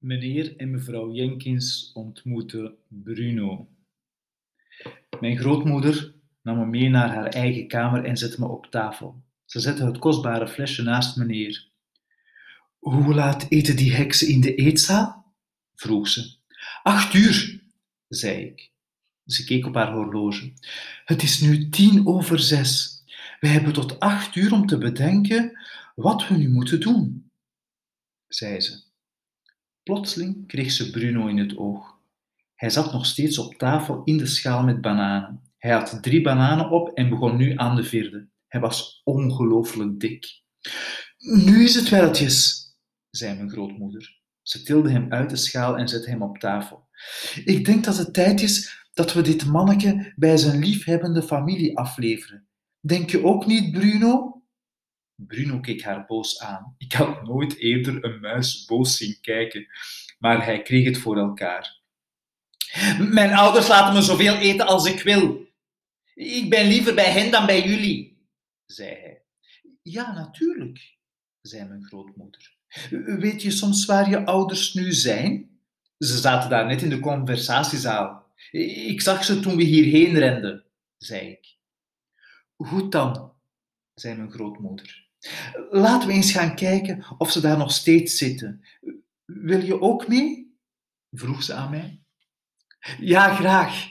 Meneer en mevrouw Jenkins ontmoeten Bruno. Mijn grootmoeder nam me mee naar haar eigen kamer en zette me op tafel. Ze zette het kostbare flesje naast me neer. Hoe laat eten die heksen in de eetzaal? vroeg ze. Acht uur, zei ik. Ze keek op haar horloge. Het is nu tien over zes. We hebben tot acht uur om te bedenken wat we nu moeten doen, zei ze. Plotseling kreeg ze Bruno in het oog. Hij zat nog steeds op tafel in de schaal met bananen. Hij had drie bananen op en begon nu aan de vierde. Hij was ongelooflijk dik. Nu is het welletjes, zei mijn grootmoeder. Ze tilde hem uit de schaal en zette hem op tafel. Ik denk dat het tijd is dat we dit manneke bij zijn liefhebbende familie afleveren. Denk je ook niet, Bruno? Bruno keek haar boos aan. Ik had nooit eerder een muis boos zien kijken, maar hij kreeg het voor elkaar. Mijn ouders laten me zoveel eten als ik wil. Ik ben liever bij hen dan bij jullie, zei hij. Ja, natuurlijk, zei mijn grootmoeder. Weet je soms waar je ouders nu zijn? Ze zaten daar net in de conversatiezaal. Ik zag ze toen we hierheen renden, zei ik. Goed dan, zei mijn grootmoeder. Laten we eens gaan kijken of ze daar nog steeds zitten. Wil je ook mee? vroeg ze aan mij. Ja, graag,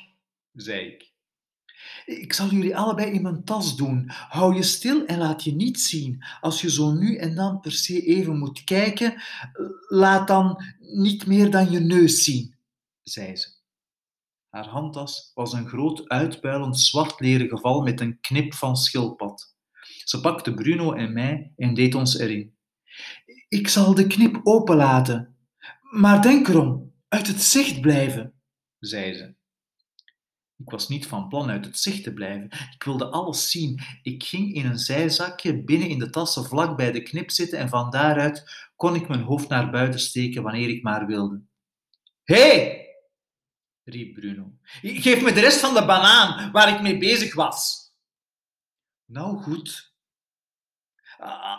zei ik. Ik zal jullie allebei in mijn tas doen. Hou je stil en laat je niet zien. Als je zo nu en dan per se even moet kijken, laat dan niet meer dan je neus zien, zei ze. Haar handtas was een groot uitpuilend zwart leren geval met een knip van schildpad. Ze pakte Bruno en mij en deed ons erin. Ik zal de knip openlaten, maar denk erom, uit het zicht blijven, zei ze. Ik was niet van plan uit het zicht te blijven. Ik wilde alles zien. Ik ging in een zijzakje binnen in de tassen vlak bij de knip zitten en van daaruit kon ik mijn hoofd naar buiten steken wanneer ik maar wilde. Hé! Hey! riep Bruno. Geef me de rest van de banaan waar ik mee bezig was. Nou goed.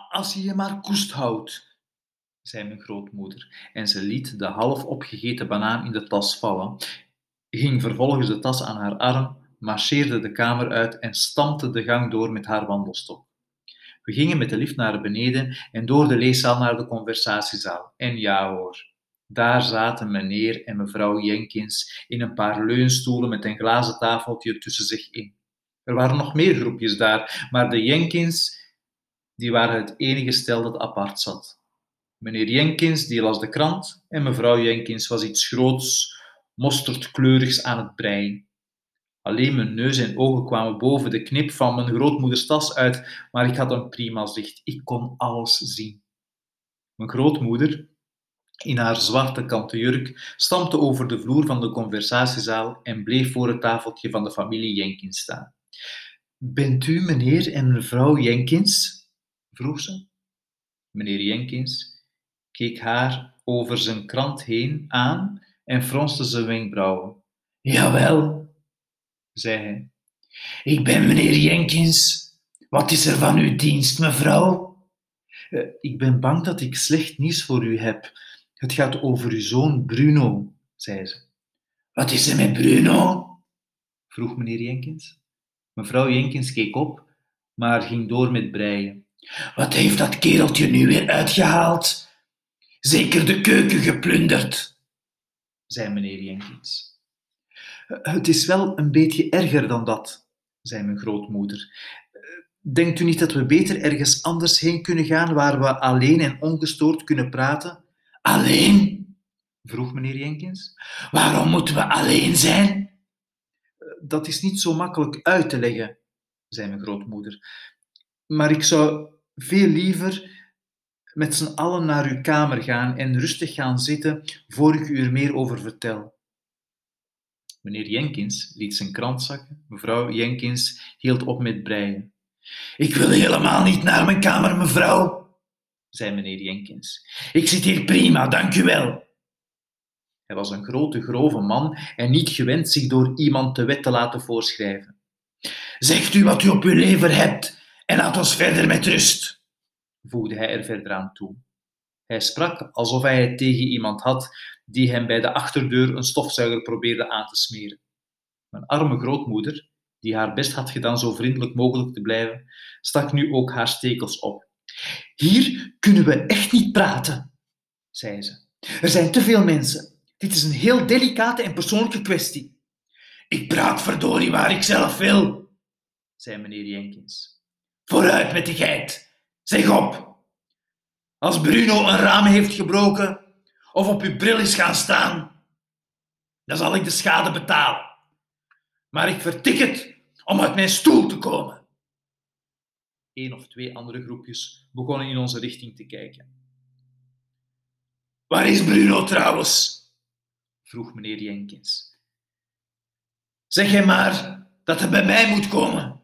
Als je je maar koest houdt, zei mijn grootmoeder, en ze liet de half opgegeten banaan in de tas vallen ging vervolgens de tas aan haar arm, marcheerde de kamer uit en stampte de gang door met haar wandelstok. We gingen met de lift naar beneden en door de leeszaal naar de conversatiezaal. En ja hoor, daar zaten meneer en mevrouw Jenkins in een paar leunstoelen met een glazen tafeltje tussen zich in. Er waren nog meer groepjes daar, maar de Jenkins die waren het enige stel dat apart zat. Meneer Jenkins die las de krant en mevrouw Jenkins was iets groots, mosterdkleurigs aan het breien. Alleen mijn neus en ogen kwamen boven de knip van mijn grootmoeders tas uit, maar ik had een prima zicht. Ik kon alles zien. Mijn grootmoeder, in haar zwarte kanten jurk, stampte over de vloer van de conversatiezaal en bleef voor het tafeltje van de familie Jenkins staan. Bent u meneer en mevrouw Jenkins? vroeg ze. Meneer Jenkins keek haar over zijn krant heen aan en fronste zijn wenkbrauwen. Jawel, zei hij. Ik ben meneer Jenkins. Wat is er van uw dienst, mevrouw? Uh, ik ben bang dat ik slecht nieuws voor u heb. Het gaat over uw zoon Bruno, zei ze. Wat is er met Bruno? vroeg meneer Jenkins. Mevrouw Jenkins keek op, maar ging door met breien. Wat heeft dat kereltje nu weer uitgehaald? Zeker de keuken geplunderd zei meneer Jenkins. Het is wel een beetje erger dan dat, zei mijn grootmoeder. Denkt u niet dat we beter ergens anders heen kunnen gaan waar we alleen en ongestoord kunnen praten? Alleen? vroeg meneer Jenkins. Waarom moeten we alleen zijn? Dat is niet zo makkelijk uit te leggen, zei mijn grootmoeder. Maar ik zou veel liever met z'n allen naar uw kamer gaan en rustig gaan zitten voor ik u er meer over vertel. Meneer Jenkins liet zijn krant zakken. Mevrouw Jenkins hield op met breien. Ik wil helemaal niet naar mijn kamer, mevrouw, zei meneer Jenkins. Ik zit hier prima, dank u wel. Hij was een grote, grove man en niet gewend zich door iemand de wet te laten voorschrijven. Zegt u wat u op uw lever hebt en laat ons verder met rust voegde hij er verder aan toe. Hij sprak alsof hij het tegen iemand had die hem bij de achterdeur een stofzuiger probeerde aan te smeren. Mijn arme grootmoeder, die haar best had gedaan zo vriendelijk mogelijk te blijven, stak nu ook haar stekels op. Hier kunnen we echt niet praten, zei ze. Er zijn te veel mensen. Dit is een heel delicate en persoonlijke kwestie. Ik praat verdorie waar ik zelf wil, zei meneer Jenkins. Vooruit met die geit. Zeg op. Als Bruno een raam heeft gebroken of op uw bril is gaan staan, dan zal ik de schade betalen. Maar ik vertik het om uit mijn stoel te komen. Eén of twee andere groepjes begonnen in onze richting te kijken. Waar is Bruno trouwens? Vroeg meneer Jenkins. Zeg hem maar dat hij bij mij moet komen.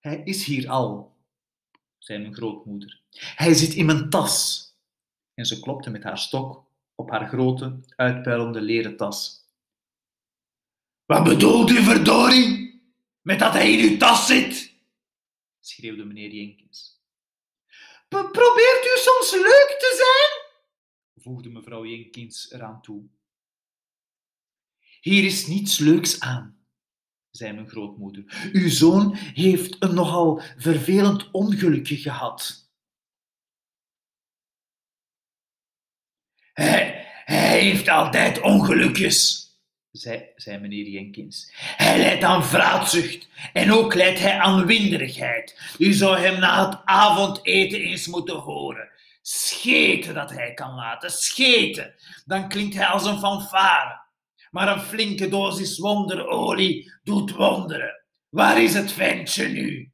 Hij is hier al, zei mijn grootmoeder. Hij zit in mijn tas. En ze klopte met haar stok op haar grote, uitpuilende leren tas. Wat bedoelt u, verdorie, met dat hij in uw tas zit? schreeuwde meneer Jenkins. Probeert u soms leuk te zijn? Voegde mevrouw Jenkins eraan toe. Hier is niets leuks aan, zei mijn grootmoeder. Uw zoon heeft een nogal vervelend ongelukje gehad. Hij, heeft altijd ongelukjes, zei, zei meneer Jenkins. Hij leidt aan vraatzucht en ook leidt hij aan winderigheid. U zou hem na het avondeten eens moeten horen. Scheten dat hij kan laten, scheten. Dan klinkt hij als een fanfare. Maar een flinke dosis wonderolie doet wonderen. Waar is het ventje nu?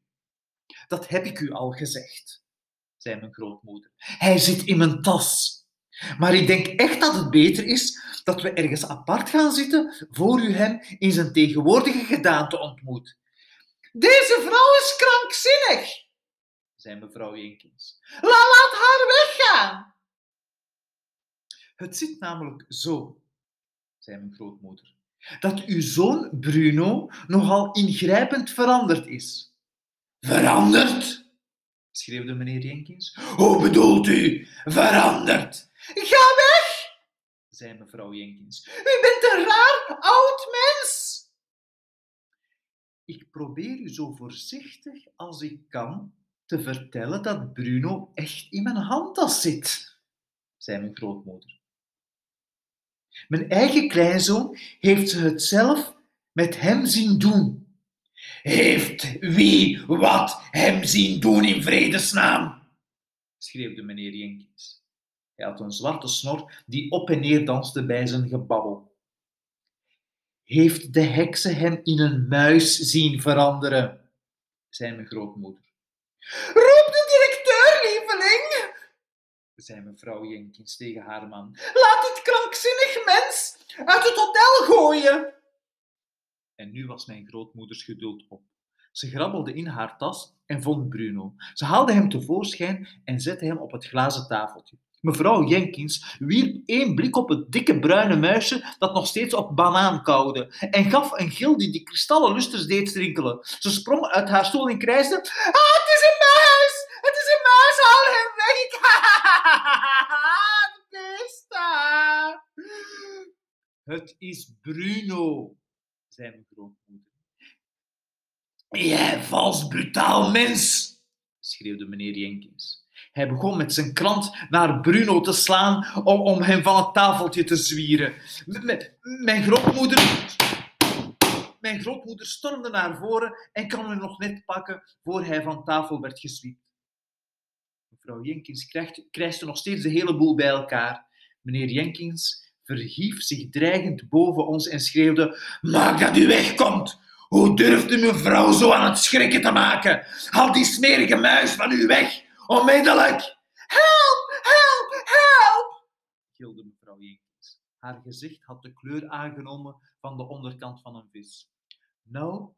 Dat heb ik u al gezegd, zei mijn grootmoeder. Hij zit in mijn tas. Maar ik denk echt dat het beter is dat we ergens apart gaan zitten voor u hem in zijn tegenwoordige gedaante ontmoet. Deze vrouw is krankzinnig, zei mevrouw Jenkins. Laat haar weggaan. Het zit namelijk zo, zei mijn grootmoeder, dat uw zoon Bruno nogal ingrijpend veranderd is. Veranderd? schreeuwde meneer Jenkins. Hoe bedoelt u veranderd? Ga weg, zei mevrouw Jenkins. U bent een raar oud mens. Ik probeer u zo voorzichtig als ik kan te vertellen dat Bruno echt in mijn handtas zit, zei mijn grootmoeder. Mijn eigen kleinzoon heeft ze het zelf met hem zien doen. Heeft wie wat hem zien doen in vredesnaam? schreeuwde meneer Jenkins. Hij had een zwarte snor die op en neer danste bij zijn gebabbel. Heeft de heksen hem in een muis zien veranderen? zei mijn grootmoeder. Roep de directeur, lieveling, zei mevrouw Jenkins tegen haar man. Laat dit krankzinnig mens uit het hotel gooien. En nu was mijn grootmoeders geduld op. Ze grabbelde in haar tas en vond Bruno. Ze haalde hem tevoorschijn en zette hem op het glazen tafeltje. Mevrouw Jenkins wierp één blik op het dikke bruine muisje dat nog steeds op banaan kauwde en gaf een gil die die kristallen lusters deed strinkelen. Ze sprong uit haar stoel en krijsde: Ah, het is een muis! Het is een muis! Haal hem weg! Besta! Het is Bruno, zei mijn grootmoeder. Jij vals brutaal mens, schreeuwde meneer Jenkins. Hij begon met zijn krant naar Bruno te slaan om, hem van het tafeltje te zwieren. mijn grootmoeder... Mijn grootmoeder stormde naar voren en kan hem nog net pakken voor hij van tafel werd gezwiept. Mevrouw Jenkins krijgt, nog steeds de hele boel bij elkaar. Meneer Jenkins verhief zich dreigend boven ons en schreeuwde: Maak dat u wegkomt! Hoe durft u mevrouw zo aan het schrikken te maken? Haal die smerige muis van u weg! Onmiddellijk! Help, help, help! gilde mevrouw Jenkins. Haar gezicht had de kleur aangenomen van de onderkant van een vis. Nou,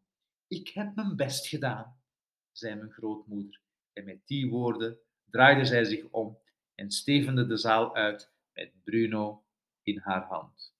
ik heb mijn best gedaan, zei mijn grootmoeder. En met die woorden draaide zij zich om en stevende de zaal uit met Bruno in haar hand.